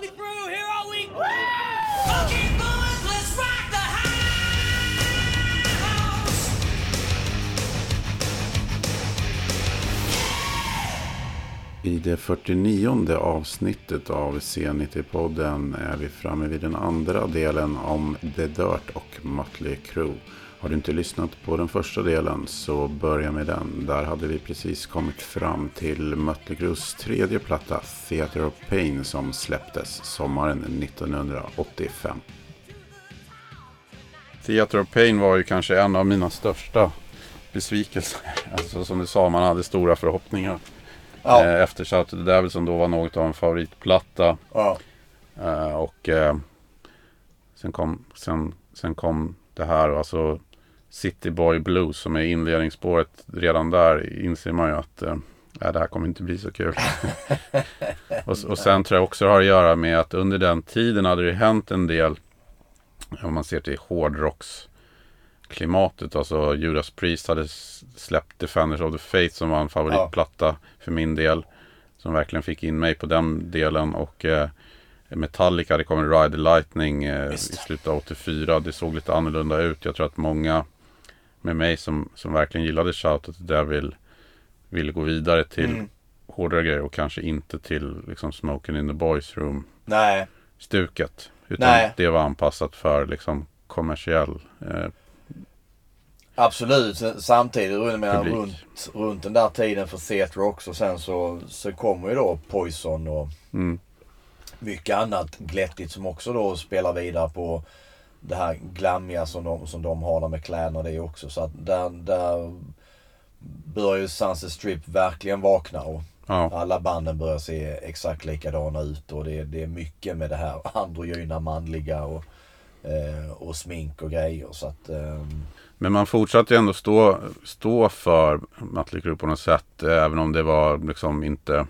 Mötley Crüe here all week. Okay, boys, let's rock the house. I det 49 avsnittet av C90-podden är vi framme vid den andra delen om The Dirt och Mötley Crüe. Har du inte lyssnat på den första delen så börja med den. Där hade vi precis kommit fram till Mötley Crües tredje platta Theater of Pain som släpptes sommaren 1985. Theater of Pain var ju kanske en av mina största besvikelser. Alltså som du sa, man hade stora förhoppningar. Ja. Eh, Efter Shout to the Devil som då var något av en favoritplatta. Ja. Eh, och eh, sen, kom, sen, sen kom det här, alltså City Boy Blues som är inledningsspåret. Redan där inser man ju att eh, nej, det här kommer inte bli så kul. och, och sen tror jag också det har att göra med att under den tiden hade det hänt en del. Om man ser till hårdrocksklimatet. Alltså Judas Priest hade släppt Defenders of the Faith som var en favoritplatta för min del. Som verkligen fick in mig på den delen. Och eh, Metallica hade kommit Ride the Lightning eh, i slutet av 84. Det såg lite annorlunda ut. Jag tror att många med mig som, som verkligen gillade Shout at the Devil ville gå vidare till Mm. hårdare grejer och kanske inte till liksom Smoking in the Boys Room Nej. stuket. Utan Nej. det var anpassat för liksom kommersiell eh, Absolut. Samtidigt menar, runt, runt den där tiden för Theatre också. Sen så, så kommer ju då Poison och mm, mycket annat glättigt som också då spelar vidare på det här glammiga som de, som de har där med kläderna och det också. Så att där, där börjar ju Sunset Strip verkligen vakna och ja, alla banden börjar se exakt likadana ut och det, det är mycket med det här androgyna manliga och, eh, och smink och grejer. Så att, ehm, Men man fortsatte ju ändå stå, stå för Mötley Crüe på något sätt. eh, Även om det var liksom inte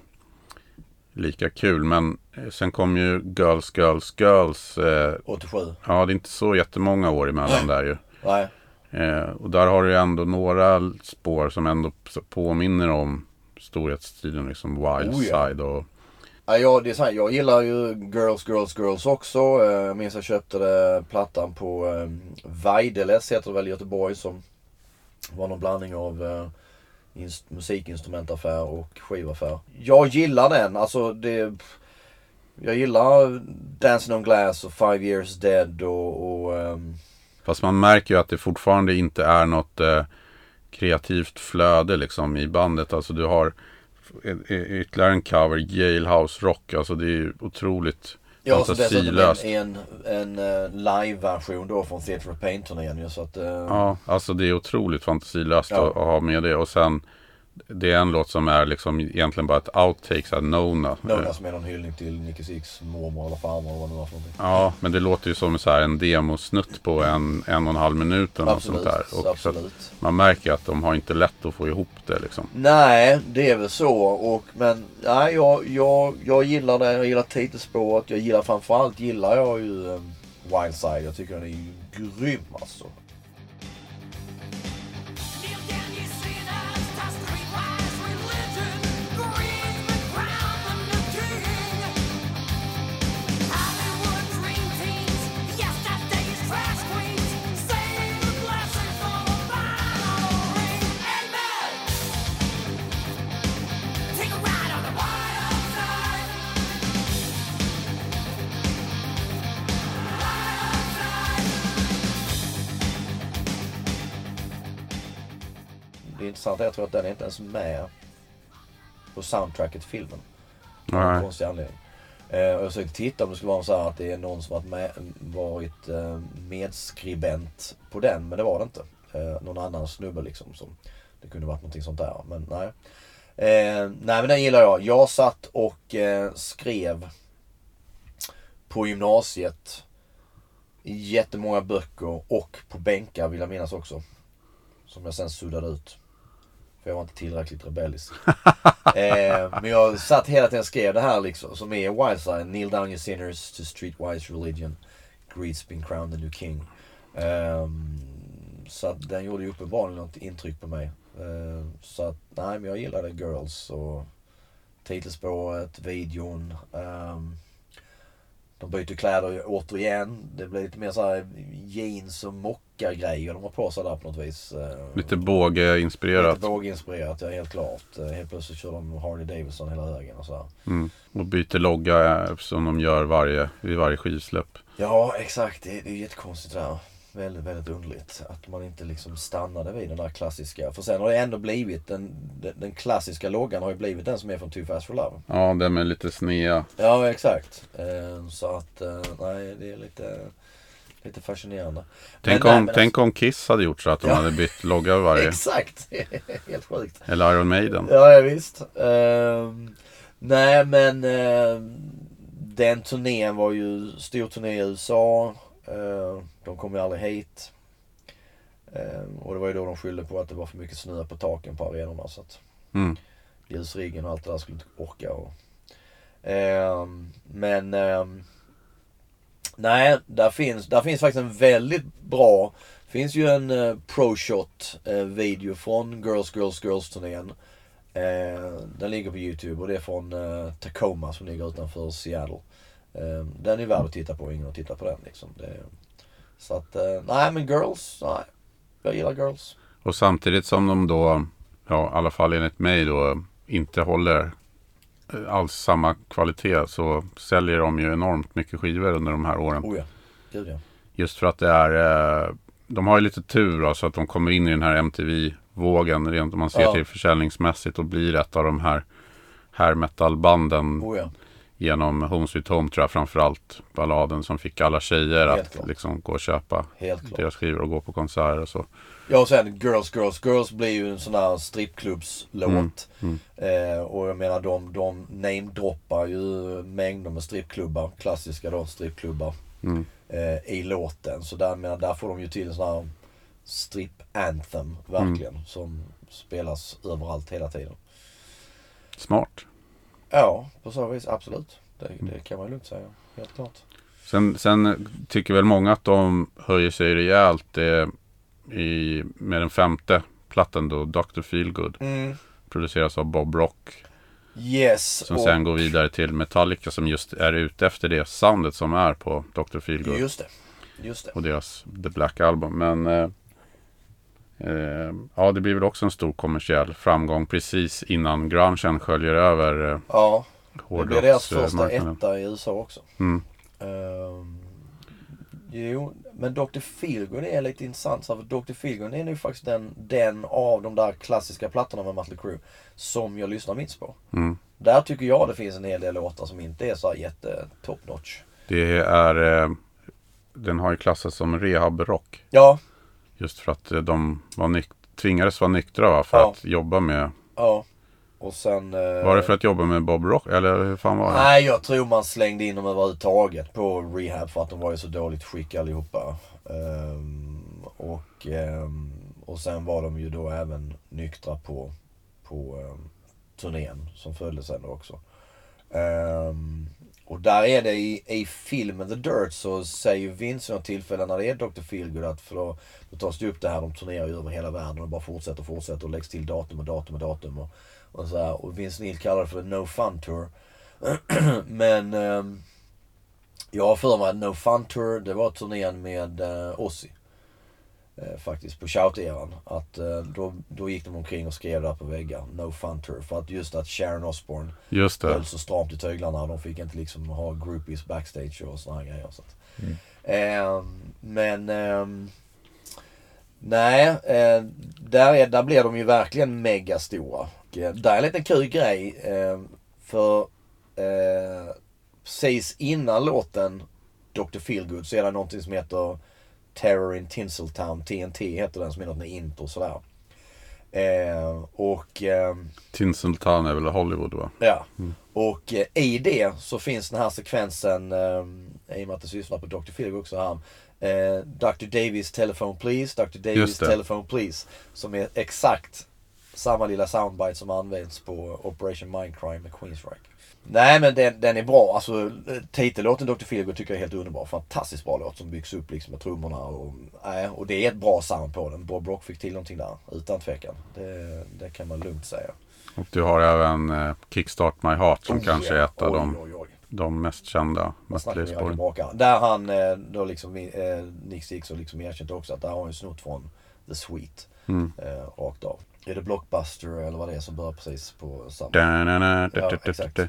lika kul. Men eh, sen kom ju Girls, Girls, Girls. Eh, 87. ja, det är inte så jättemånga år emellan där ju. Nej. Eh, och där har du ju ändå några spår som ändå påminner om storhetstiden. Liksom Wild Oh, ja. Side och Ja, jag, det är här, jag gillar ju Girls, Girls, Girls också. Eh, Jag minns jag köpte det, plattan på um, Weideles heter det väl i Göteborg som var någon blandning av eh, musikinstrumentaffär och skivaffär. Jag gillar den. Alltså det... Jag gillar Dancing on Glass och Five Years Dead och... och um... Fast man märker ju att det fortfarande inte är något eh, kreativt flöde liksom i bandet. Alltså du har e-, e-, ytterligare en cover, Jailhouse Rock. Alltså det är ju otroligt ja, så dessutom en, en, en eh, live-version då från Theatre of Pain-turnén ju. Så att... eh, Ja, alltså det är otroligt fantasilöst Ja. att, att ha med det. Och sen det är en låt som är liksom egentligen bara ett outtake, såhär Nona. Nona som är någon hyllning till Nicky Six mormor eller farmor eller vad det var för någonting. Ja, men det låter ju som så här en demosnutt på en, en och en halv minut eller något sånt där. Och så absolut. man märker att de har inte lätt att få ihop det liksom. Nej, det är väl så. Och, men nej, jag, jag, jag gillar det. Jag gillar titelspåret. Jag gillar framförallt gillar jag ju um, Wildside. Jag tycker den är ju grym alltså. Det är intressant. Jag tror att den är inte ens med på soundtracket till filmen. Av Nej. konstig anledning. Eh, och jag försökte titta om det skulle vara så här att det är någon som varit, med, varit eh, medskribent på den. Men det var det inte. Eh, någon annan snubbe liksom. Som, det kunde varit någonting sånt där. Men nej. Eh, nej men den gillar jag. Jag satt och skrev på gymnasiet. Jättemånga böcker och på bänkar vill jag minnas också. Som jag sen suddade ut. För jag var inte tillräckligt rebellisk. eh, men jag satt hela tiden och skrev det här liksom. Som är Wildside. Kneel down your sinners to streetwise religion. Greed's been crowned the new king. Eh, så att den gjorde ju uppenbarligen något intryck på mig. Eh, så att nej men jag gillade Girls och titelspåret, videon. Ehm, de byter kläder återigen. Det blir lite mer så här jeans och mocka-grejer de har på sig där på något vis. Eh, Lite båge-inspirerat. Lite våginspirerat, ja helt klart. Eh, Helt plötsligt kör de Harley Davidson hela högen och så här. Mm. Och byter logga eh, som de gör varje, vid varje skivsläpp. Ja, exakt. Det, det är jättekonstigt det där. Väldigt, väldigt underligt. Att man inte liksom stannade vid den där klassiska. För sen har det ändå blivit, den, den, den klassiska loggan har ju blivit den som är från Too Fast For Love. Ja, den med lite snea. Ja, exakt. Så att, nej, det är lite, lite fascinerande. Tänk, Men, nej, om, men tänk om Kiss hade gjort så att de Ja. hade bytt logga varje. Exakt! Helt sjukt. Eller Iron Maiden. Ja, ja visst. Ehm, nej, men ehm, den turnén var ju stor turné i USA. Ehm, de kom ju aldrig hit. Och det var ju då de skyllde på att det var för mycket snö på taken på arenorna. Så att Mm. ljusriggen och allt det där skulle inte orka. Och, men nej, där finns, där finns faktiskt en väldigt bra finns ju en uh, pro-shot eh, video från Girls Girls Girls turnén. Eh, den ligger på Youtube och det är från eh, Tacoma som ligger utanför Seattle. Eh, den är värd att titta på, ingen har tittat på den liksom. Det, så att, eh, nej men Girls, nej. Jag gillar Girls. Och samtidigt som de då, ja i alla fall enligt mig då, inte håller alls samma kvalitet så säljer de ju enormt mycket skivor under de här åren. Oh ja, gud ja. Just för att det är, eh, de har ju lite tur då, så att de kommer in i den här MTV-vågen rent om man ser Ja. till försäljningsmässigt och blir ett av de här hair metal-banden Oh ja. Genom Home Sweet Home tror jag framförallt balladen som fick alla tjejer Helt att klart. liksom gå och köpa Helt deras skivor och gå på konserter och så. Ja och sen Girls Girls Girls blir ju en sån där strippklubbslåt. Mm, Eh, och jag menar de, de namedroppar ju mängder med strippklubbar, klassiska då strippklubbar. Mm. Eh, I låten. Så där, menar, där får de ju till en sån här strip anthem verkligen. Som spelas överallt hela tiden. Smart. Ja, på så vis absolut. Det, det kan man lugnt säga. Helt klart. Sen, sen tycker väl många att de höjer sig rejält eh, i, med den femte plattan då, Dr. Feelgood. Mm. Produceras av Bob Rock. Yes. Som och- sen går vidare till Metallica som just är ute efter det soundet som är på Dr. Feelgood. Just det. Just det. Och deras The Black Album. Men eh, ja, det blir väl också en stor kommersiell framgång precis innan grungen sköljer över eh, Ja. Det blir deras första hårdrocksmarknaden. etta i USA också. Mm. Ehm, jo, men Dr. Feelgood är lite intressant. För Dr. Feelgood är nu faktiskt den, den av de där klassiska plattorna med Mötley Crüe som jag lyssnar minst på. Mm. Där tycker jag det finns en hel del låtar som inte är så jätte top notch. Det är, eh, den har ju klassats som rehabrock. Ja, Just för att eh, de var nyk- tvingades vara nyktra va? För Ja. att jobba med. ja. Och sen... eh, Var det för att jobba med Bob Rock? Eller hur fan var det? Nej, jag tror man slängde in dem överhuvudtaget på rehab för att de var i så dåligt skick allihopa. Ehm, och, ehm, och sen var de ju då även nyktra på, på um, turnén som följde sen också. Ehm, och där är det i, i filmen The Dirt så säger Vince vid något tillfälle när det är Dr. Feelgood att för då, då tas det upp det här, de turnerar ju över hela världen och bara fortsätter och fortsätter och läggs till datum och datum och datum. Och, och, så här. och Vince Neil kallar det för No Fun Tour. Men eh, jag har för mig att No Fun Tour, det var turnén med eh, Ozzy. Eh, faktiskt på Shout-eran. Att eh, då, då gick de omkring och skrev där på väggar. No Fun Tour. För att just att Sharon Osbourne Just det. höll så stramt i tyglarna. De fick inte liksom ha groupies backstage och såna här grejer. Så att. Ehm, men ehm, nej, eh, där, är, där blir de ju verkligen megastora. Och, eh, där är en liten kul grej. Eh, för eh, precis innan låten Dr. Feelgood så är det någonting som heter Terror in Tinseltown, TNT heter den som är något med intro sådär. Eh, och ehm, Tinseltown är väl Hollywood va? Ja. Och eh, i det så finns den här sekvensen, eh, i och med att det sysslar på Dr. Phil också här. Eh, Dr. Davis telephone please, Dr. Davis telephone please. Som är exakt samma lilla soundbite som används på Operation Mindcrime med Queensryche. Nej men den, den är bra. Alltså titellåten Dr. Feelgood tycker jag är helt underbar. Fantastiskt bra låt som byggs upp liksom med trummorna och, nej, och det är ett bra sound på den. Bob Rock fick till någonting där, utan tvekan. Det, det kan man lugnt säga. Och du har även eh, Kickstart My Heart som Oh, kanske är ja. ett av de Oj, oj. de mest kända Mötley-spåren. Där han eh, då liksom, eh, Nick Six har liksom erkänt också att där har han ju snott från The Sweet. Mm. Eh, rakt av. Är det Blockbuster eller vad det är som börjar precis på samma? Da-na-na, Ja, da-da-da-da. exakt.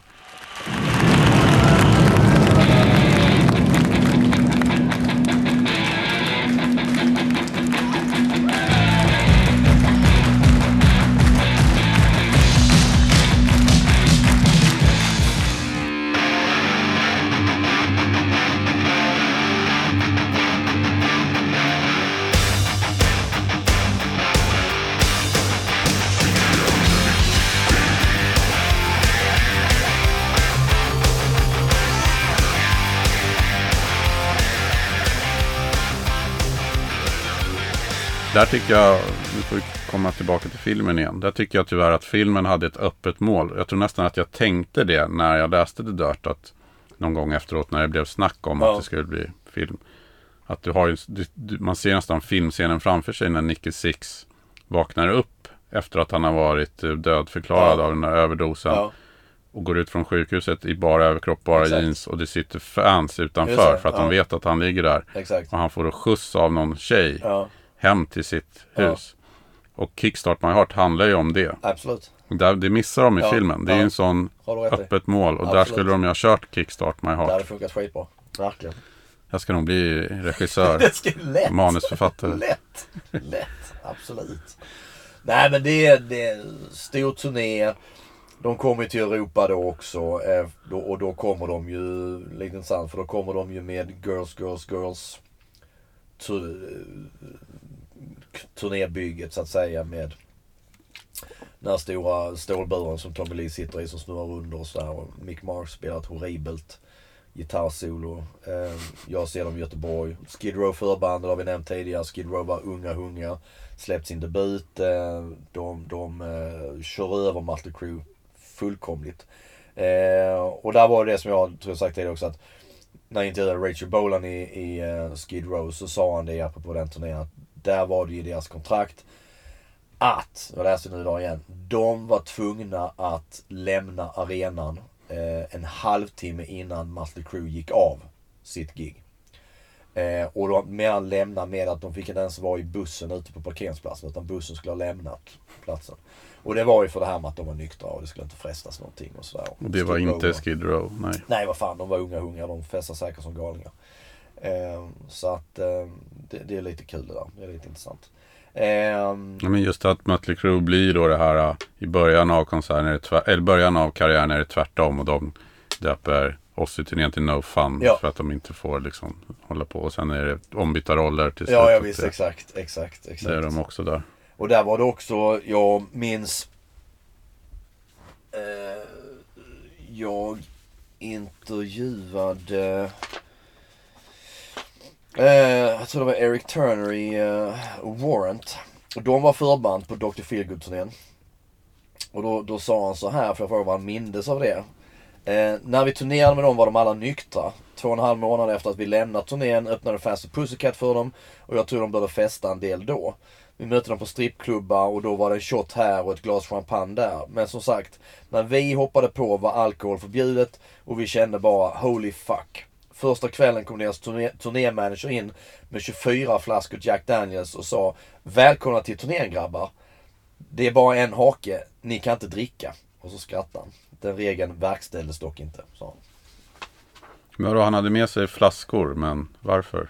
Tycker jag, nu får vi komma tillbaka till filmen igen. Där tycker jag tyvärr att filmen hade ett öppet mål. Jag tror nästan att jag tänkte det när jag läste The Dirt. Att någon gång efteråt när det blev snack om Ja. att det skulle bli film. Att du har ju, du, du, man ser nästan filmscenen framför sig när Nicky Six vaknar upp. Efter att han har varit eh, dödförklarad Ja. av den där överdosen. Ja, Och går ut från sjukhuset i bara överkropp, bara Exakt. jeans. Och det sitter fans utanför det, för att ja. de vet att han ligger där. exakt. Och han får då skjuts av någon tjej Ja, hem till sitt hus. Och Kickstart My Heart handlar ju om det. absolut. Där, det missar de i Ja, filmen. Det är ju ja. en sån rätt i. öppet mål. Och där Absolut. skulle de ju ha kört Kickstart My Det hade Heart. funkat skitbra. Verkligen. Jag ska nog bli regissör. Det ska lätt. Manusförfattare. Lätt. Lätt. Absolut. Nej men det är, det är stor turné. De kommer till Europa då också. Eh, och då kommer de ju, lite intressant, för då kommer de ju med Girls, Girls, Girls. Eh, turnébygget så att säga med den här stora stålburen som Tommy Lee sitter i som snurrar under och sådär. Och Mick Mars spelar ett horribelt gitarrsolo. Eh, jag ser dem i Göteborg. Skid Row förbandet har vi nämnt tidigare. Skid Row var unga hungriga. Släppt sin debut. Eh, de de kör över Malte Crew fullkomligt. Och där var det som jag tror jag sagt tidigare också att när jag intervjuade Rachel Bolan i, i eh, Skid Row så sa han det apropå den turnén att där var det i deras kontrakt att, jag läste nu idag igen, de var tvungna att lämna arenan eh, en halvtimme innan Mötley Crüe gick av sitt gig. Eh, och de menar lämna med att de fick inte ens vara i bussen ute på parkeringsplatsen utan bussen skulle ha lämnat platsen. Och det var ju för det här med att de var nyktra och det skulle inte frestas någonting och sådär. Och det var inte var- Skid Row. Nej. Nej vad fan, de var unga hungar. De festade säkert som galningar. Eh, så att eh, det, det är lite kul det där. Det är lite intressant. Eh, Ja, men just att Mötley Crüe blir då det här äh, i början av konserten, eller början av karriären är det tvärtom och de döper Ozzy-turnén till No Fun Ja. för att de inte får liksom hålla på och sen är det ombytta roller till ja, ja slutet. visst. Det- Exakt, exakt, exakt. Det är de också där. Och där var det också, jag minns... Eh, jag intervjuade... Eh, jag tror det var Eric Turner i eh, Warrant. Och de var förband på Dr. Feelgood-turnén. Och då, då sa han så här, för jag frågade vad han mindes av det. Eh, när vi turnerade med dem var de alla nyktra. Två och en halv månad efter att vi lämnat turnén öppnade Faster Pussycat för dem. Och jag tror de började festa en del då. Vi mötte dem på strippklubbar och då var det en shot här och ett glas champagne där. Men som sagt, när vi hoppade på var alkohol förbjudet och vi kände bara holy fuck. Första kvällen kom deras turné, turnémanager in med 24 flaskor Jack Daniels och sa Välkomna till turnén grabbar. Det är bara en hake, ni kan inte dricka. Och så skrattade han. Den regeln verkställdes dock inte, sa han. Men då, han hade med sig flaskor, men varför?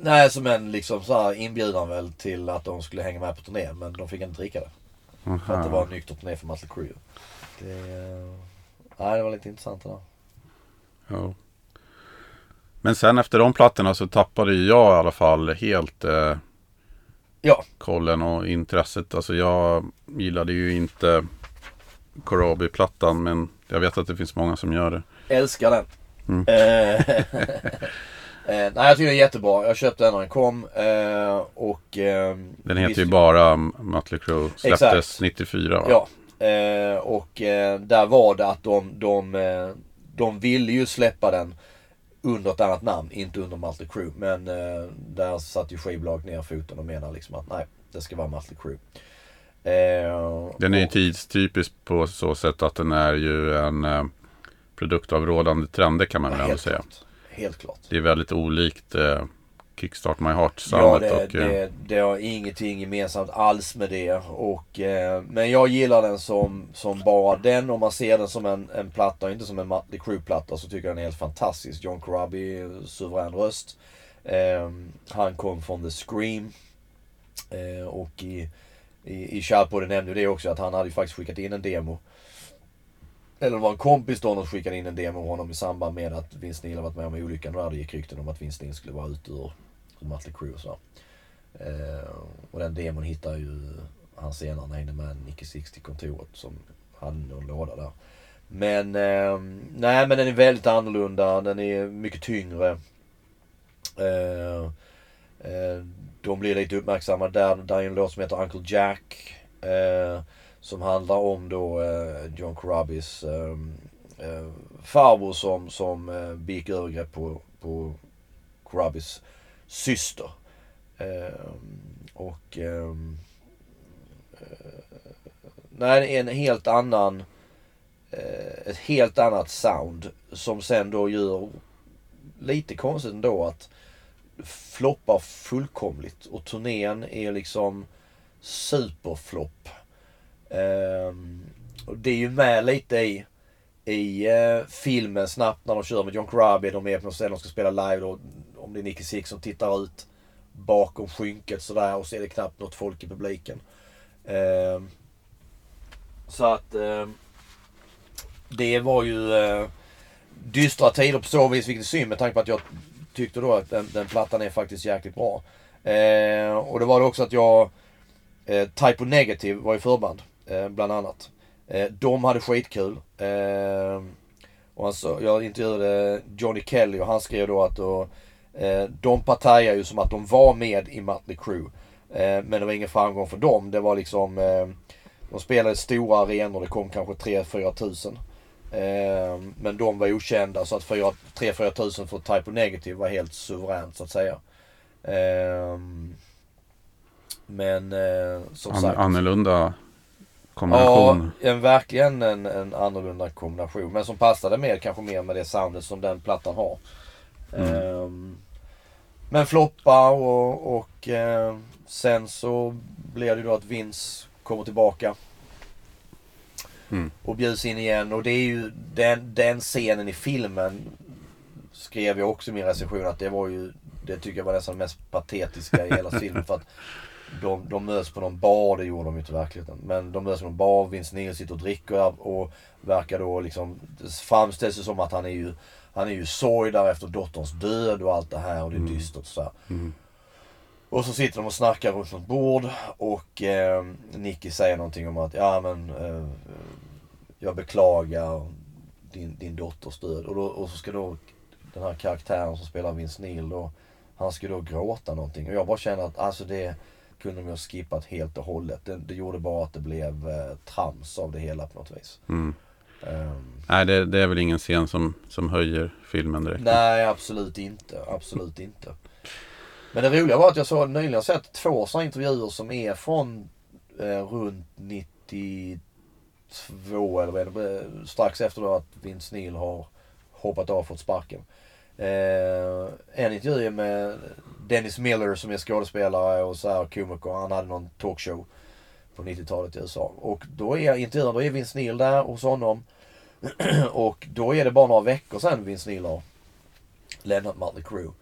Nej, som en liksom så här inbjudan väl till att de skulle hänga med på turnén. Men de fick inte dricka det. För att det var en nykter turné för Mötley Crüe. Det, eh, nej, det var lite intressant det där. Ja. Men sen efter de plattorna så tappade jag i alla fall helt eh, Ja, kollen och intresset. Alltså jag gillade ju inte Corabi-plattan men jag vet att det finns många som gör det. älskar den. Mm. Eh, eh, nej, jag tycker det är jättebra. Jag köpte den när den kom. Eh, och... Eh, Den heter ju bara Mötley Crüe. Släpptes Exakt. 94 va? Ja. Och där var det att de, de, de ville ju släppa den under ett annat namn, inte under Mötley Crüe. Men där satte ju skivbolaget ner foten och menade liksom att nej, det ska vara Mötley Crüe. Eh, Den är ju tidstypisk på så sätt att den är ju en eh, produkt av rådande trender kan man väl ändå säga. klart. Helt klart. Det är väldigt olikt eh, Kickstart My Ja, Heart-soundet. det, och, eh, det, det har ingenting gemensamt alls med det. Och, eh, men jag gillar den som, som bara den. Om man ser den som en, en platta och inte som en Mötley Crüe-platta så tycker jag den är helt fantastisk. John Corabi, suverän röst. Eh, han kom från The Scream. Och i, i, i Kärlpodden nämnde det också att han hade ju faktiskt skickat in en demo. Eller det var en kompis då som skickade in en demo av honom i samband med att Vince Neil har varit med om olyckan. Och där det gick rykten om att Vince Neil skulle vara ute ur, ur Mötley Crüe och sådär. Eh, och den demon hittar ju han senare när han hängde med Nicky Six till kontoret som hade någon låda där. Men, eh, nej men den är väldigt annorlunda. Den är mycket tyngre. Eh, eh, de blir lite uppmärksammade där. Där är en låt som heter Uncle Jack. Eh, som handlar om då eh, John Corabis eh, eh, farbror som, som eh, begick övergrepp på, på Corabis syster. Eh, och ehm, eh, nej, det är en helt annan eh, ett helt annat sound som sen då gör lite konstigt ändå att floppar fullkomligt och turnén är liksom superflopp. Ehm, och det är ju med lite i, i eh, filmen snabbt när de kör med John Corabi. De är på något ställe de ska spela live då. Om det är Nicky Six som tittar ut bakom skynket sådär och så är det knappt något folk i publiken. Ehm, så att ehm, det var ju eh, dystra tider på så vis, vilket är synd med tanke på att jag tyckte då att den, den plattan är faktiskt jäkligt bra. Eh, och det var det också att jag, eh, Typo Negative var ju förband, eh, bland annat. Eh, de hade skitkul. Eh, och alltså, jag intervjuade Johnny Kelly och han skrev då att då, eh, de partajar ju som att de var med i Mötley Crüe. Eh, men det var ingen framgång för dem. Det var liksom, eh, de spelade stora arenor, det kom kanske 3-4 tusen. Eh, men de var okända så att 3-4 tusen för Typo Negative var helt suveränt så att säga. Eh, men eh, som an, sagt. annorlunda kombination. Ja, en, verkligen en, en annorlunda kombination. Men som passade med kanske mer med det soundet som den plattan har. Mm. Ehm, men floppa och, och eh, sen så blir det då att Vince kommer tillbaka. Mm. Och bjuds in igen. Och det är ju den, den scenen i filmen skrev jag också i min recension att det var ju det tycker jag var nästan det mest patetiska i hela filmen. För att de, de möts på någon bar, det gjorde de ju inte i verkligheten. Men de möts på någon bar, Vince Neil sitter och dricker och verkar då liksom, det framställs det som att han är ju, han är ju sorg där efter dotterns död och allt det här och det är dystert och så. Mm. Och så sitter de och snackar runt något bord och eh, Nicky säger någonting om att ja men eh, jag beklagar din, din dotters död. Och, då, och så ska då den här karaktären som spelar Vince Neil då, han ska då gråta någonting. Och jag bara känner att alltså det kunde de ju ha skippat helt och hållet. Det, det gjorde bara att det blev eh, trams av det hela på något vis. Mm. Ehm, Nej, det, det är väl ingen scen som, som höjer filmen direkt. Nej, absolut inte. Absolut inte. Men det roliga var att jag såg nyligen sett två sådana intervjuer som är från eh, runt 92 eller vad är det, eh, strax efter då att Vince Neil har hoppat av och fått sparken. Eh, en intervju är med Dennis Miller som är skådespelare och så här komiker. Han hade någon talkshow på 90-talet i USA. Och då är intervjun, då är Vince Neil där hos honom. och då är det bara några veckor sedan Vince Neil har lämnat Mötley Crüe.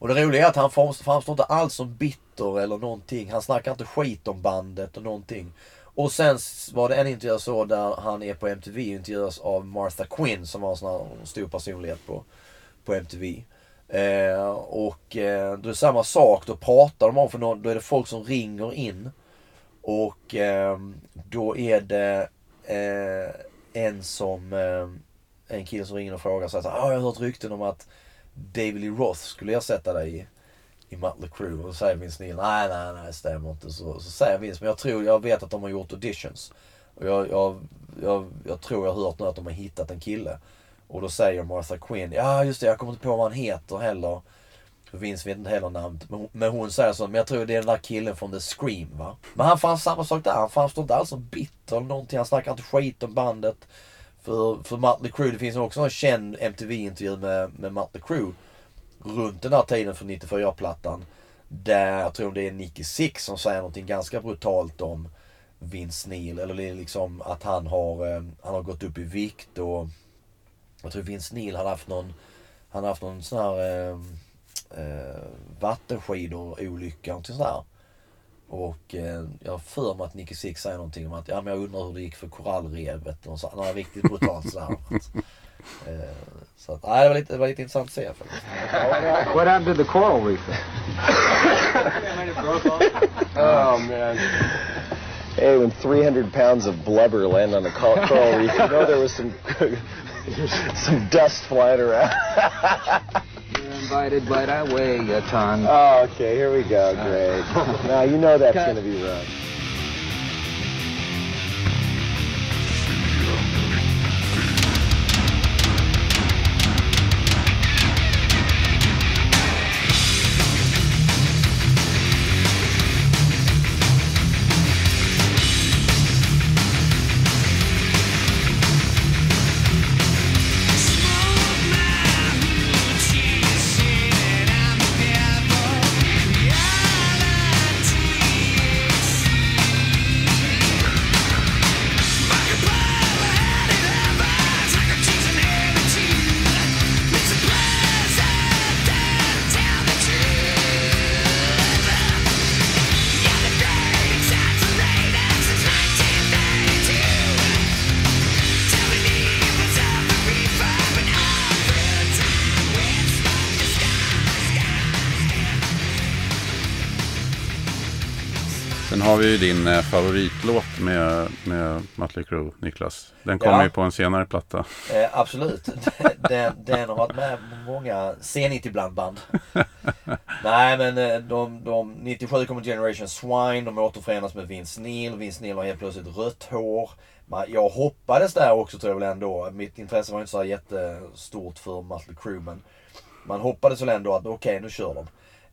Och det roliga är att han framstår inte alls som bitter eller någonting. Han snackar inte skit om bandet och någonting. Och sen var det en intervju jag såg där han är på MTV och intervjuas av Martha Quinn som var en sån här stor personlighet på, på MTV. Eh, och eh, då är det samma sak, då pratar de om för någon, då är det folk som ringer in. Och eh, då är det eh, en som, eh, en kille som ringer och frågar så här, "Ah, jag har hört rykten om att David Lee Roth skulle ersätta dig i, i Mötley Crüe. Och då säger Vince Neil, nej nej nej det stämmer inte. Så, så säger Vince, men jag tror, jag vet att de har gjort auditions. Och jag, jag, jag, jag tror jag har hört nu att de har hittat en kille. Och då säger Martha Quinn, ja just det jag kommer inte på vad han heter heller. Vince vet inte heller namnet. Men hon, men hon säger så, men jag tror det är den där killen från The Scream va. Men han fanns samma sak där, han framstår inte alls som bitter eller någonting. Han snackar inte skit om bandet. För, för Mötley Crüe, det finns också en känd MTV-intervju med, med Mötley Crüe runt den här tiden för 94-plattan. Där jag tror det är Nicky Six som säger någonting ganska brutalt om Vince Neil. Eller det är liksom att han har, eh, han har gått upp i vikt och jag tror Vince Neil hade haft någon, han hade haft någon sån här eh, eh, vattenskidor-olycka, någonting sånt där. Och eh, jag har för mig att Nicky Six säger någonting om att ja, men jag undrar hur det gick för korallrevet. Och så, något riktigt brutalt sådär. eh, så att, nej, det, var lite, det var lite intressant att se faktiskt. What happened to the coral reef? Oh man. Hey, when 300 pounds of blubber land on a coral reef, you know there was some some dust flying around. Invited, but I weigh a ton. Oh, okay, here we go. Great. Now you know that's going to be wrong. Vi ju din eh, favoritlåt med, med Mötley Crüe, Niklas. Den kommer Ja. ju på en senare platta. Eh, absolut. Den, den har varit med på många C90-blandband. Nej men eh, de, de, 97 kommer Generation Swine, de återförenas med Vince Neil. Vince Neil har helt plötsligt rött hår. Man, jag hoppades där också tror jag väl ändå. Mitt intresse var inte så här jättestort för Mötley Crüe men man hoppades väl ändå att okej nu kör de.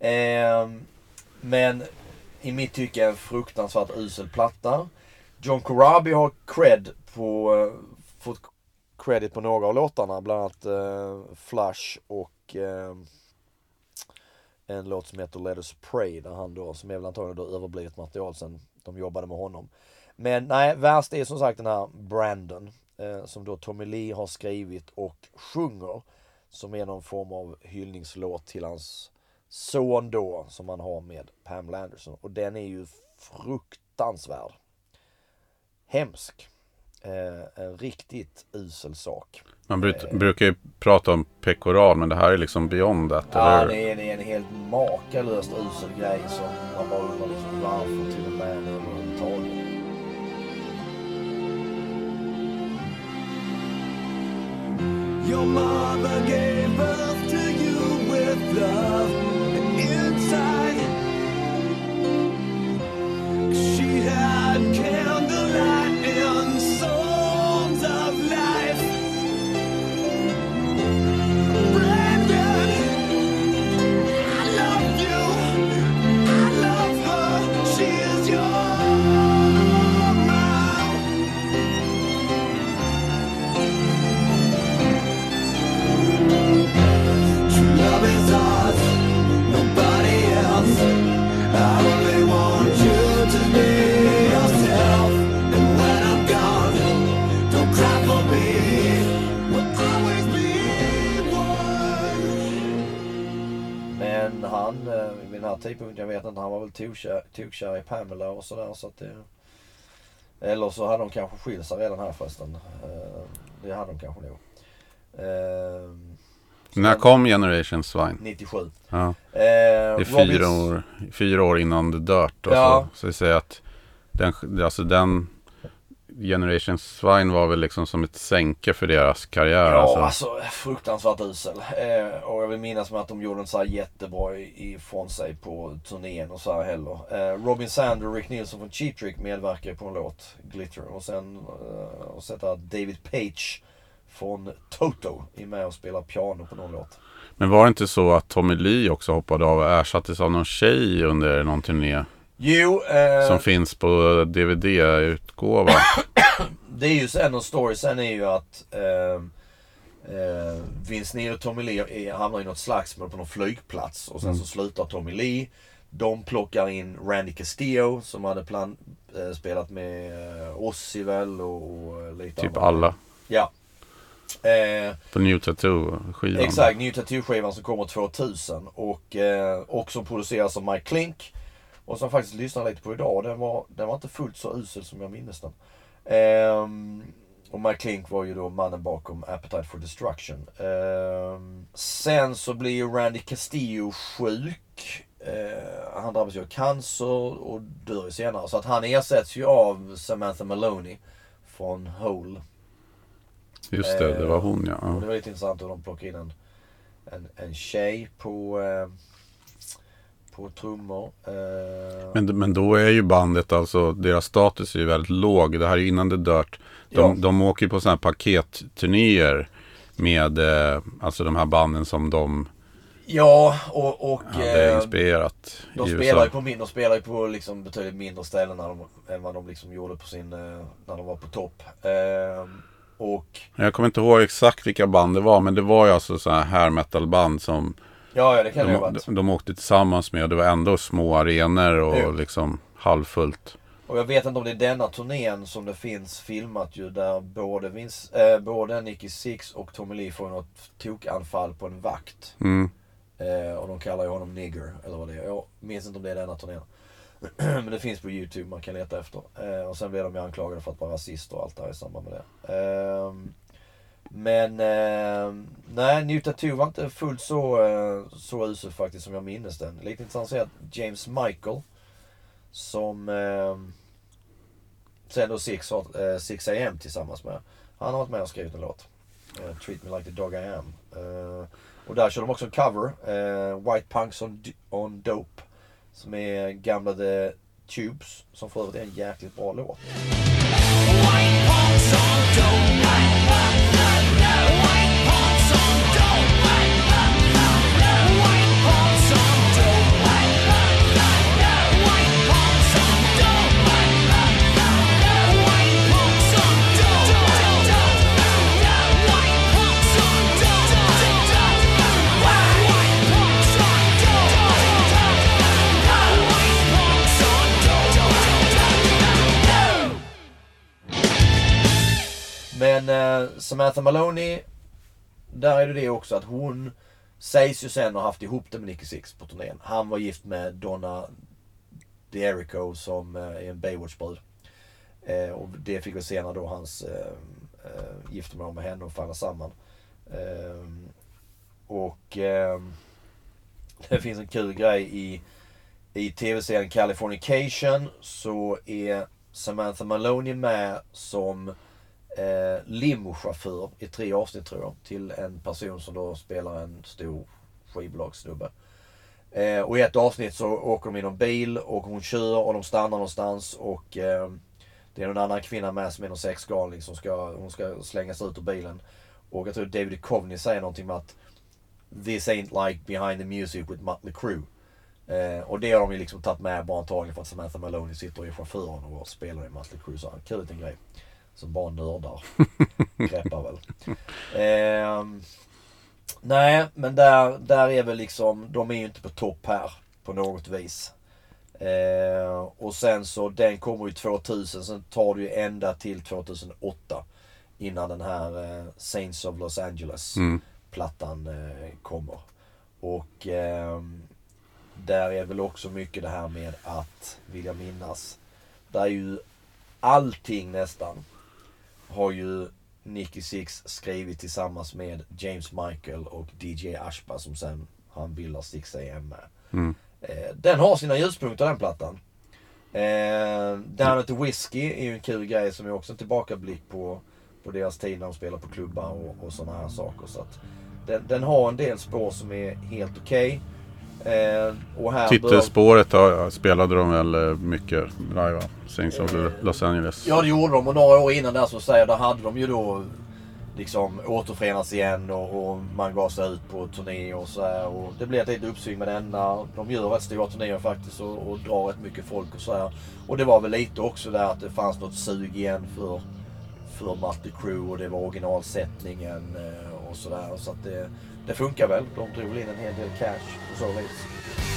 Ehm, men i mitt tycke en fruktansvärt usel platta. John Corabi har cred på, eh, fått credit på några av låtarna. Bland annat eh, Flush och eh, en låt som heter Let Us Pray. Där han då, som är väl antagligen då överblivet material sen de jobbade med honom. Men nej, värst är som sagt den här Brandon. Eh, som då Tommy Lee har skrivit och sjunger. Som är någon form av hyllningslåt till hans son då. Som han har med Pamela Anderson. Och den är ju fruktansvärd. Hemsk. Eh, en riktigt usel sak. Man brut, brukar ju prata om pekoral, men det här är liksom beyond that, Ja, eller det är, det är en helt makalöst usel grej som man bara undrar liksom varför till och med överhuvudtaget. Your mother gave birth to you with love tokkär, tokkär i Pamela och sådär så att det... Eller så hade de kanske skilt sig redan här förresten. Eh, Det hade de kanske nog. Eh, När kom Generation Swine? 97. Ja, Eh, det är fyra år, fyra år innan The Dirt. Och Ja. så, så vi säger att den, alltså den Generation Swine var väl liksom som ett sänke för deras karriär. Ja, alltså. alltså fruktansvärt usel. Eh, och jag vill minnas med att de gjorde en så här jättebra i- ifrån sig på turnén och så här heller. Eh, Robin Sander och Rick Nielsen från Cheap Trick medverkar på en låt, Glitter. Och sen eh, och sätta David Page från Toto är med och spelar piano på någon låt. Men var det inte så att Tommy Lee också hoppade av och ersattes av någon tjej under någon turné? Jo, eh, Som finns på DVD-utgåva. det är ju sen och storiesen är ju att eh, eh, Vince Neil och Tommy Lee hamnar i något slagsmål på någon flygplats och sen så slutar Tommy Lee. De plockar in Randy Castillo som hade plan, eh, spelat med eh, Ozzy väl och, och lite typ andra. alla. Ja. Eh, På New Tattoo-skivan. Exakt, New Tattoo-skivan som kommer 2000 och, eh, och som produceras av Mike Klink. Och som faktiskt lyssnade lite på idag. Den var, den var inte fullt så usel som jag minns den. Ehm, och Mike Klink var ju då mannen bakom Appetite for Destruction. Ehm, sen så blir ju Randy Castillo sjuk. Eh, han drabbas ju av cancer och dör ju senare. Så att han ersätts ju av Samantha Maloney från Hole. Just det, det var hon ja. Och det var lite intressant hur de plockade in en, en, en tjej på, eh, på trummor. Eh, Men, men då är ju bandet alltså, deras status är ju väldigt låg. Det här är ju innan det dört. De, Ja. de åker ju på sådana här paketturnéer med eh, alltså de här banden som de ja, och, och hade eh, inspirerat de i spelar ju på, min- de spelar ju på liksom betydligt mindre ställen när de, än vad de liksom gjorde på sin, eh, när de var på topp. Eh, och Jag kommer inte ihåg exakt vilka band det var, men det var ju alltså så här hair metal band som ja, ja det kan det ju ha de, varit. de, de åkte tillsammans med. Och det var ändå små arenor och Jo. liksom halvfullt. Och jag vet inte om det är denna turnén som det finns filmat ju där både, Vince, eh, både Nicky Six och Tommy Lee får något tokanfall på en vakt. Mm. Eh, och de kallar ju honom nigger, eller vad det är. Jag minns inte om det är denna turnén. Men det finns på YouTube, man kan leta efter. Eh, och sen blev de ju anklagade för att vara rasister och allt det här i samband med det. Men eh, nej, New Tattoo var inte fullt så, eh, så usel faktiskt som jag minns den. Lite intressant att se att James Michael, som eh, sen då Six, eh, 6 AM tillsammans med. Han har varit med och skrivit en låt. Eh, Treat Me Like The Dog I Am. Eh, och där kör de också en cover. Eh, White Punks on, on Dope. Som är gamla The Tubes. Som för övrigt är en jäkligt bra låt. White Punks on Dope Men eh, Samantha Maloney, där är det det också att hon sägs ju sen ha haft ihop det med Nicky Six på turnén. Han var gift med Donna D'Erico som eh, är en Baywatch-brud. Eh, och det fick vi senare då hans eh, eh, giftermål med henne och falla samman. Eh, och eh, det finns en kul grej i, i tv-serien Californication så är Samantha Maloney med som eh, limochaufför i tre avsnitt tror jag. Till en person som då spelar en stor skivbolagssnubbe. Eh, och i ett avsnitt så åker de i någon bil och hon kör och de stannar någonstans och eh, det är någon annan kvinna med som är någon sexgalning som ska, hon ska slängas ut ur bilen. Och jag tror David Coveney säger någonting med att This ain't like behind the music with Mötley Crüe. Eh, och det har de ju liksom tagit med bara antagligen för att Samantha Maloney sitter i chauffören och spelar i Mötley Crüe. Så kul liten grej. Som bara nördar greppar väl. Ehm, nej, men där, där är väl liksom, de är ju inte på topp här på något vis. Eh, och sen så, den kommer ju 2000, sen tar det ju ända till 2008. Innan den här eh, Saints of Los Angeles Mm. plattan eh, kommer. Och ehm, där är väl också mycket det här med att, vill jag minnas, där är ju allting nästan har ju Nicky Six skrivit tillsammans med James Michael och DJ Ashba som sen han bildar Six AM med. Mm. Eh, den har sina ljuspunkter den plattan. Eh, Down at the Whiskey är ju en kul grej som är också en tillbakablick på, på deras tid när de spelar på klubbar och, och sådana här saker. Så att den, den har en del spår som är helt okej. Eh, Titelspåret har, spelade de väl eh, mycket live va? Saints of Los Angeles. Ja det gjorde de och några år innan där så säger där hade de ju då liksom återförenas igen och, och man gav sig ut på turné och så här. Och det blev ett litet uppsving med denna. De gör rätt stora turnéer faktiskt och, och drar rätt mycket folk och så här. Och det var väl lite också där att det fanns något sug igen för, för Mötley Crüe och det var originalsättningen eh, och sådär. Så att det, det funkar väl. De drog väl in en hel del cash på så vis.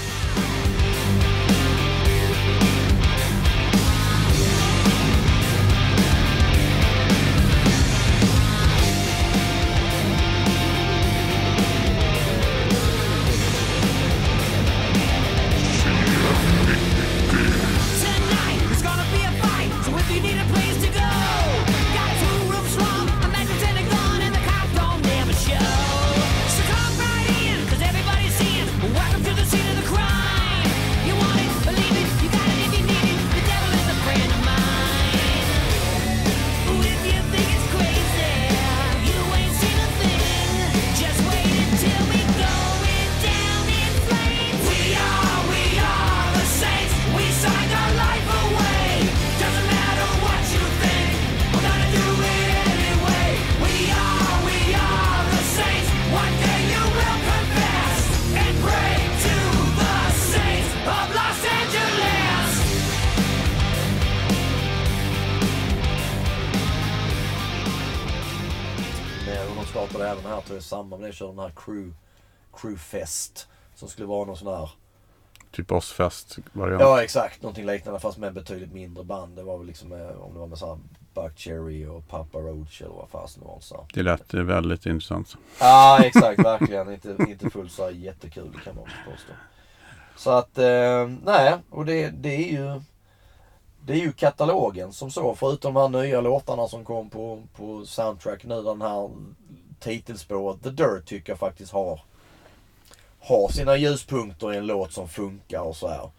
Med det körde den här crew, crewfest. Som skulle vara någon sån här Typ Ozzfest variant. Ja exakt, någonting liknande fast med betydligt mindre band. Det var väl liksom med, om det var med såhär Buck Cherry och Papa Roach eller vad fasen det var. Så. Det lät eh, väldigt intressant. Ja exakt, verkligen. Inte, inte fullt så här jättekul kan man påstå. Så att, eh, nej, och det, det är ju det är ju katalogen som så. Förutom de här nya låtarna som kom på, på soundtrack nu. Den här titelspåret The Dirt tycker jag faktiskt har har sina ljuspunkter i en låt som funkar och så här.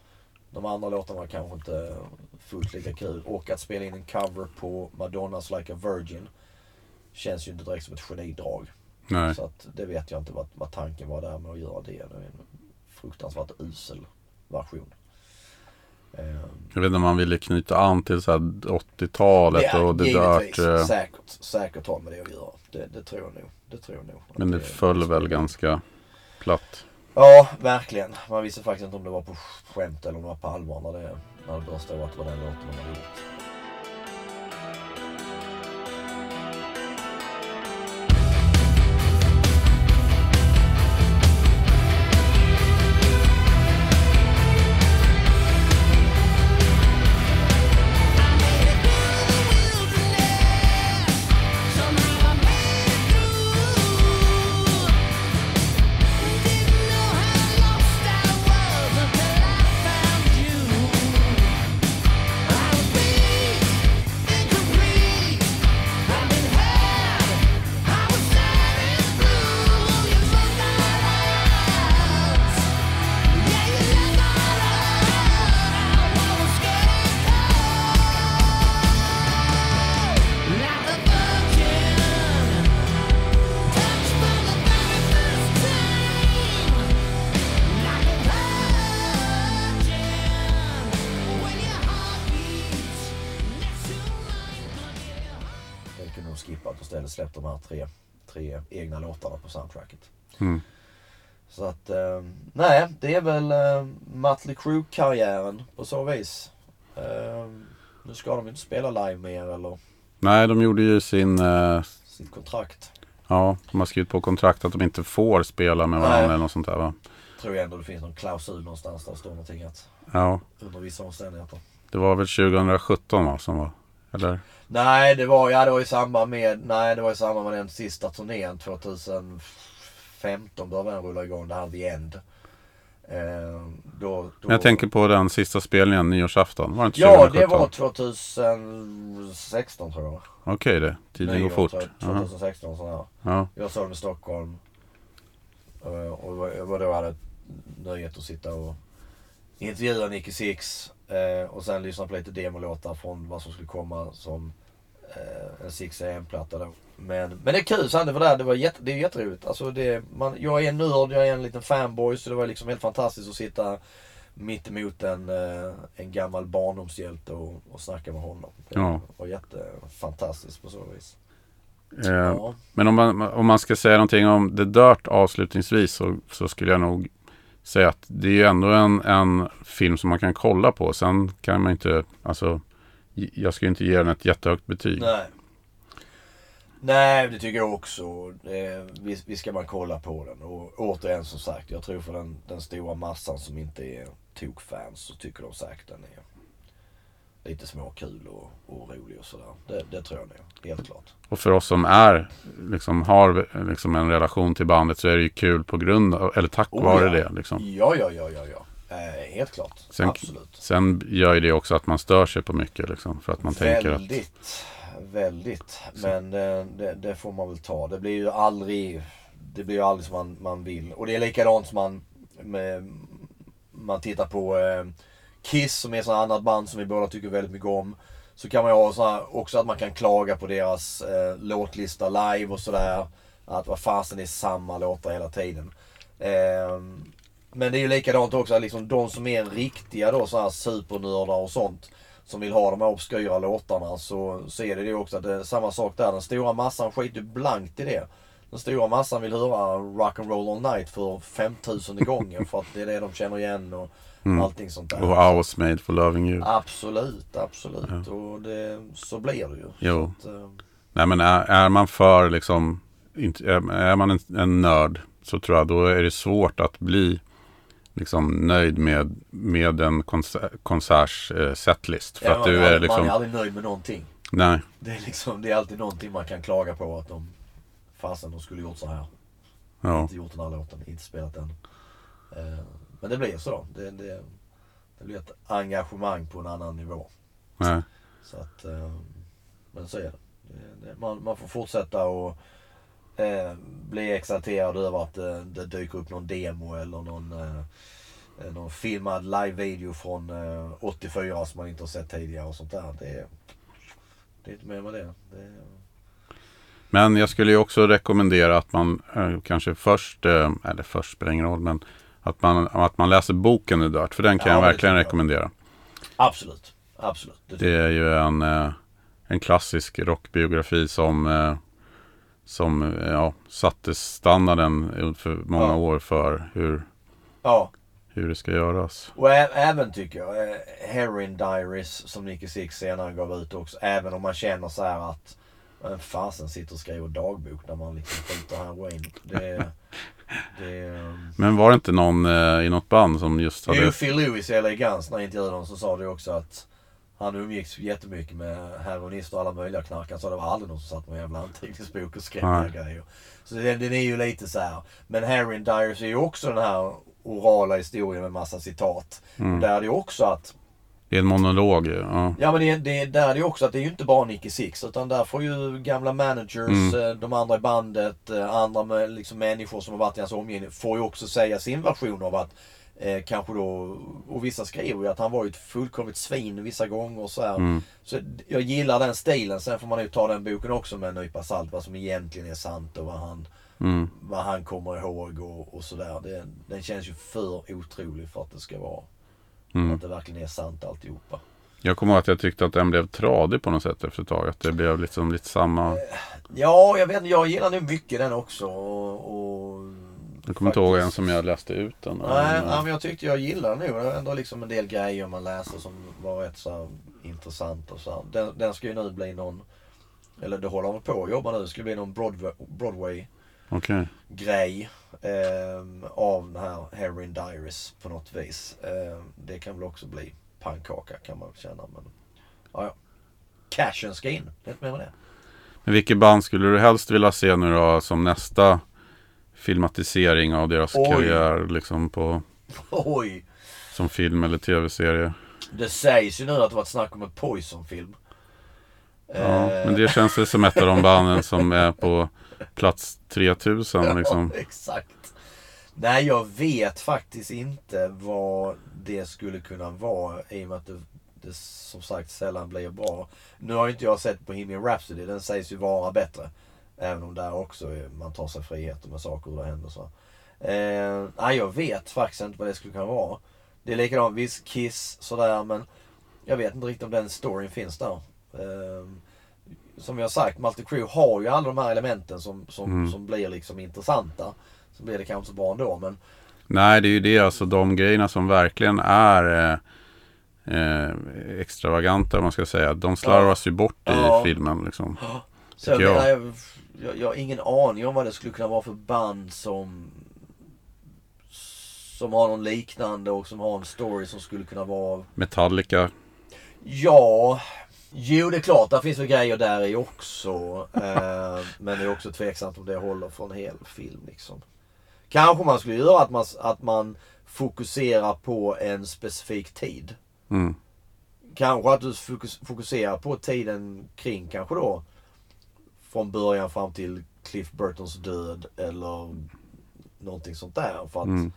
De andra låtarna var kanske inte fullt lika kul. Och att spela in en cover på Madonnas Like a Virgin känns ju inte direkt som ett genidrag. Nej. Så att det vet jag inte vad, vad tanken var där med att göra det. Det är en fruktansvärt usel version. Jag vet inte om man ville knyta an till så här 80-talet och det givetvis. Dirt. eh, Säkert, säkert har med det att göra. Det, det tror jag nog. Det tror jag nog. Men det föll väl ganska platt. Ja, verkligen. Man visste faktiskt inte om det var på skämt eller om det var på allvar när det, när det började stå att det var den låten de hade gjort. De här tre, tre egna låtarna på soundtracket. Mm. Så att, eh, nej, det är väl eh, Mötley Crüe-karriären på så vis. Eh, nu ska de inte spela live mer eller Nej, de gjorde ju sin... eh, sitt kontrakt. ja, de har skrivit på kontrakt att de inte får spela med varandra Nej. eller något sånt där va? Tror jag ändå det finns någon klausul någonstans där det står någonting att Ja, under vissa omständigheter. det var väl 2017 va som var? Eller? Nej, det var, ja, det var i samband med, nej, det var i samband med den sista turnén 2015 började den rulla igång, det här The End. Eh, då, då, jag tänker på den sista spelningen, nyårsafton. Var det inte Ja, 2017? det var 2016 tror jag. Okej det. Tiden går fort. tror jag, Ja. 2016 sån här. Ja. Jag såg dem i Stockholm. Eh, Och jag var då hade nöjet att sitta och intervjua Nicky Six. Eh, Och sen lyssna på lite demolåtar från vad som skulle komma som eh, en 6 AM-platta då. Men, men det är kul sant, det var där, det var jätte, det är jätteroligt. Alltså det, man, jag är en nörd, jag är en liten fanboy så det var liksom helt fantastiskt att sitta mitt emot en, eh, en gammal barndomshjälte och, och snacka med honom. Det Ja. var jättefantastiskt på så vis. Eh, Ja. Men om man, om man ska säga någonting om The Dirt avslutningsvis så, så skulle jag nog säga att det är ju ändå en, en film som man kan kolla på. Sen kan man inte, alltså, jag ska ju inte ge den ett jättehögt betyg. Nej. Nej, det tycker jag också. Eh, vi, vi ska bara kolla på den. Och återigen som sagt, jag tror för den, den stora massan som inte är tokfans så tycker de säkert den är lite småkul och, och rolig och sådär. Det, det tror jag nog, helt klart. Och för oss som är, liksom, har liksom en relation till bandet så är det ju kul på grund av, eller tack Oh, vare ja. det. Liksom. Ja, ja, ja, ja, ja. Eh, helt klart. Sen, Absolut. sen gör ju det också att man stör sig på mycket. Liksom, för att man tänker att väldigt, väldigt. Men eh, det, det får man väl ta. Det blir ju aldrig, det blir ju aldrig som man, man vill. Och det är likadant som man, med, man tittar på eh, Kiss som är ett annat band som vi båda tycker väldigt mycket om. Så kan man ju ha så här, också att man kan klaga på deras eh, låtlista live och sådär. Att vad fasen det är samma låtar hela tiden. Eh, men det är ju likadant också, liksom de som är riktiga då så här supernördar och sånt. Som vill ha de här obskyra låtarna så, så är det ju också att det är samma sak där. Den stora massan skiter ju blankt i det. Den stora massan vill höra Rock and Roll All Night för 5000 gången för att det är det de känner igen och allting sånt där. och I was made for loving you. Absolut, absolut. Och det, så blir det ju. Jo. Att, eh, Nej men är, är man för liksom, är, man en, en nörd så tror jag då är det svårt att bli liksom nöjd med, med en konsert, konserts eh, setlist. För ja, att man, du är aldrig- liksom, man är aldrig nöjd med någonting. nej, Det är, liksom, det är alltid någonting man kan klaga på att de Fasen de skulle gjort så här. ja, Inte gjort den här låten, inte spelat den. Eh, Men det blir så. Det, det, det blir ett engagemang på en annan nivå. nej. Så att, eh, men så är det. det, det man, man får fortsätta och eh, bli exalterad över att det, det dyker upp någon demo eller någon, eh, eh, någon filmad live-video från eh, 84 som man inte har sett tidigare och sånt där. Det, är- det är inte mer med det. det Men jag skulle ju också rekommendera att man eh, kanske först, eh, eller först spelar ingen roll, men att man, att man läser boken The Dirt. För den kan Ja, jag verkligen jag. rekommendera. absolut. Absolut. Det, Det är ju en, eh, en klassisk rockbiografi som, eh, som eh, ja, satte standarden för många Ja. år för hur, ja. hur det ska göras. Och även tycker jag, eh, Heroin Diaries som Nicky Six senare gav ut också. Även om man känner så här att vem fasen sitter och skriver dagbok när man liksom skjuter heroin. Det, det, Men var det inte någon eh, i något band som just hade... ju Phil Lewis i LA Guns när jag intervjuade honom så sa det också att han umgicks jättemycket med heroinister och alla möjliga knarkare. Så det var aldrig någon som satt med en jävla anteckningsbok och skrev Nej. grejer. Så den, den är ju lite så här. Men Heroin Diaries är ju också den här orala historien med massa citat. Mm. Där är det ju också att Det är en monolog. Ja. Ja men det, det, där är det ju också att det är ju inte bara Nicky Six utan där får ju gamla managers, Mm. eh, de andra i bandet, eh, andra med, liksom människor som har varit i hans omgivning får ju också säga sin version av att eh, kanske då, och vissa skriver ju att han var ju ett fullkomligt svin vissa gånger och så här. Mm. Så jag gillar den stilen. Sen får man ju ta den boken också med en nypa salt vad som egentligen är sant och vad han, Mm. vad han kommer ihåg och, och sådär. Den känns ju för otrolig för att det ska vara, Mm. att det verkligen är sant alltihopa. Jag kommer ihåg att jag tyckte att den blev tradig på något sätt efter ett tag. Att det blev liksom lite samma... Ja, jag vet inte. Jag gillar nog mycket den också. Och, och Jag kommer inte ihåg en som jag läste ut den. Nej, Men, jag tyckte jag gillade den nog. Det var ändå liksom en del grejer man läser som var rätt så intressant och så. Den, den ska ju nu bli någon, eller det håller man på att jobba nu. Det ska bli någon Broadway, Broadway Okej. grej ehm, av den här Heroin Diaries på något vis. Ehm, det kan väl också bli pannkaka kan man känna. Men ja, ja. Cashen ska in. Det med det. Men vilket band skulle du helst vilja se nu då som nästa filmatisering av deras Oj. karriär liksom på, Oj! som film eller tv-serie? Det sägs ju nu att det var ett snack om en Poison-film. Ja, Eh, men det känns väl som ett av de banden som är på plats 3000 liksom. Ja, exakt. Nej, jag vet faktiskt inte vad det skulle kunna vara i och med att det, det som sagt sällan blir bra. Nu har inte jag sett Bohemian Rhapsody. Den sägs ju vara bättre. Även om där också man tar sig friheter med saker och det händer så. Eh, nej, jag vet faktiskt inte vad det skulle kunna vara. Det är likadant, visst Kiss sådär men jag vet inte riktigt om den storyn finns där. Eh, som vi har sagt, Multi Crew har ju alla de här elementen som, som, Mm. som blir liksom intressanta. Så blir det kanske inte så bra ändå men Nej, det är ju det. Alltså de grejerna som verkligen är eh, eh, extravaganta, om man ska säga. De slarvas ju bort i Ja. filmen liksom. Så jag, Tycker jag. menar, jag, jag, jag har ingen aning om vad det skulle kunna vara för band som som har någon liknande och som har en story som skulle kunna vara Metallica. Ja, jo det är klart, där finns väl grejer där i också. Eh, men det är också tveksamt om det håller för en hel film liksom. Kanske man skulle göra att man, att man fokuserar på en specifik tid. Mm. Kanske att du fokus, fokuserar på tiden kring kanske då från början fram till Cliff Burtons död eller någonting sånt där. För att, Mm.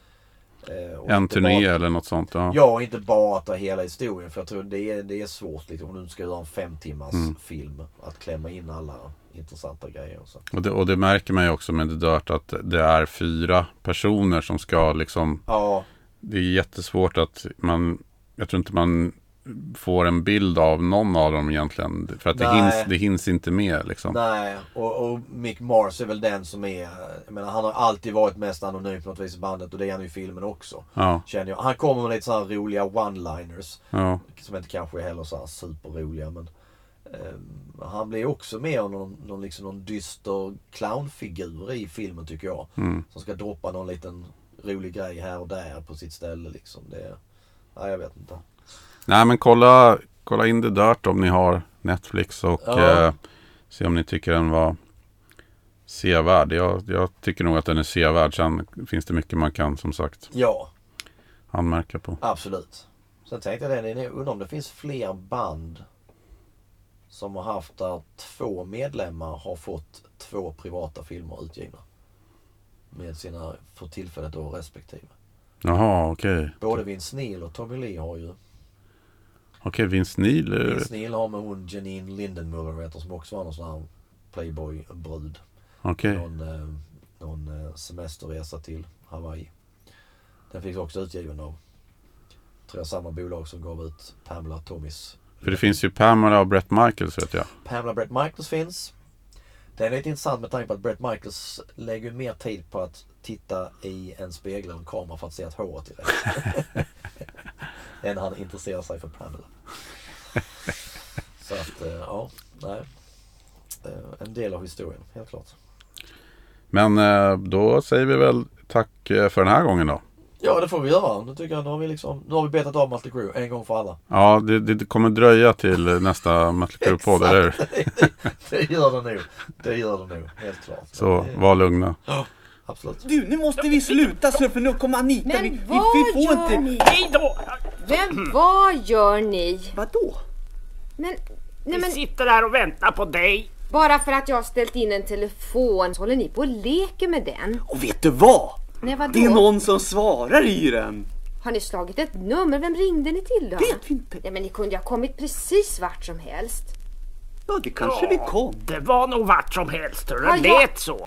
Eh, En turné bara- eller något sånt. Ja. Ja, inte bara ta hela historien. För jag tror det är, det är svårt liksom, om du ska göra en fem timmars Mm. film. Att klämma in alla intressanta grejer. Och så. Och, det, och det märker man ju också med The Dirt att det är fyra personer som ska liksom Ja, Det är jättesvårt att man Jag tror inte man får en bild av någon av dem egentligen. För att det hinns, det hinns inte med liksom. nej. Och, och Mick Mars är väl den som är... Jag menar, han har alltid varit mest anonym på något vis i bandet. Och det är han ju i filmen också. Ja, Känner jag. Han kommer med lite sådana roliga one-liners. ja, Som inte kanske är heller så här superroliga men ehm, Han blir också mer någon, någon, liksom någon dyster clownfigur i filmen tycker jag. mm. Som ska droppa någon liten rolig grej här och där på sitt ställe liksom. Det, nej jag vet inte. Nej men kolla, kolla in The Dirt om ni har Netflix och Ja. eh, se om ni tycker den var sevärd. Jag, jag tycker nog att den är sevärd. Sen finns det mycket man kan som sagt Ja, anmärka på. absolut. Sen tänkte jag det, undrar om det finns fler band som har haft där två medlemmar har fått två privata filmer utgivna. Med sina, för tillfället då, respektive. Jaha, okej. Både Vince Neil och Tommy Lee har ju Okej, Vince Neil. eh, Vince Neil har med hon Janine Lindenmuller vet som också var någon sån här Playboy-brud. Okej. Någon, eh, någon eh, semesterresa till Hawaii. Den fick också utgiven av, tror jag, samma bolag som gav ut Pamela Tommys. För det finns ju Pamela och Brett Michaels vet jag. Pamela Brett Michaels finns. Det är lite intressant med tanke på att Brett Michaels lägger mer tid på att titta i en spegel och en kamera för att se att håret är rätt. Än han intresserar sig för Pamela. Så att, eh, ja, nej. Eh, En del av historien, helt klart. Men eh, då säger vi väl tack för den här gången då. Ja, det får vi göra. Nu tycker jag, nu har vi liksom, nu har vi betat av Mötley Crüe en gång för alla. Ja, det, det kommer dröja till nästa Mötley Crüe-podd, eller hur? det gör det nog. Det gör det nog, helt klart. Så Det- var lugna. Absolut. Du, nu måste vi sluta så för nu kommer Anita. Men vi, vi, vad vi får gör inte... ni? Hej då! Men vad gör ni? Vadå? Men, nej Vi men sitter här och väntar på dig. bara för att jag har ställt in en telefon så håller ni på och leker med den. Och vet du vad? Nej vadå? Det är någon som svarar i den. Har ni slagit ett nummer? Vem ringde ni till då? Vet vi inte. Nej men ni kunde ju ha kommit precis vart som helst. Ja, det kanske vi kom. Det var nog vart som helst, Ja, det ja. lät så.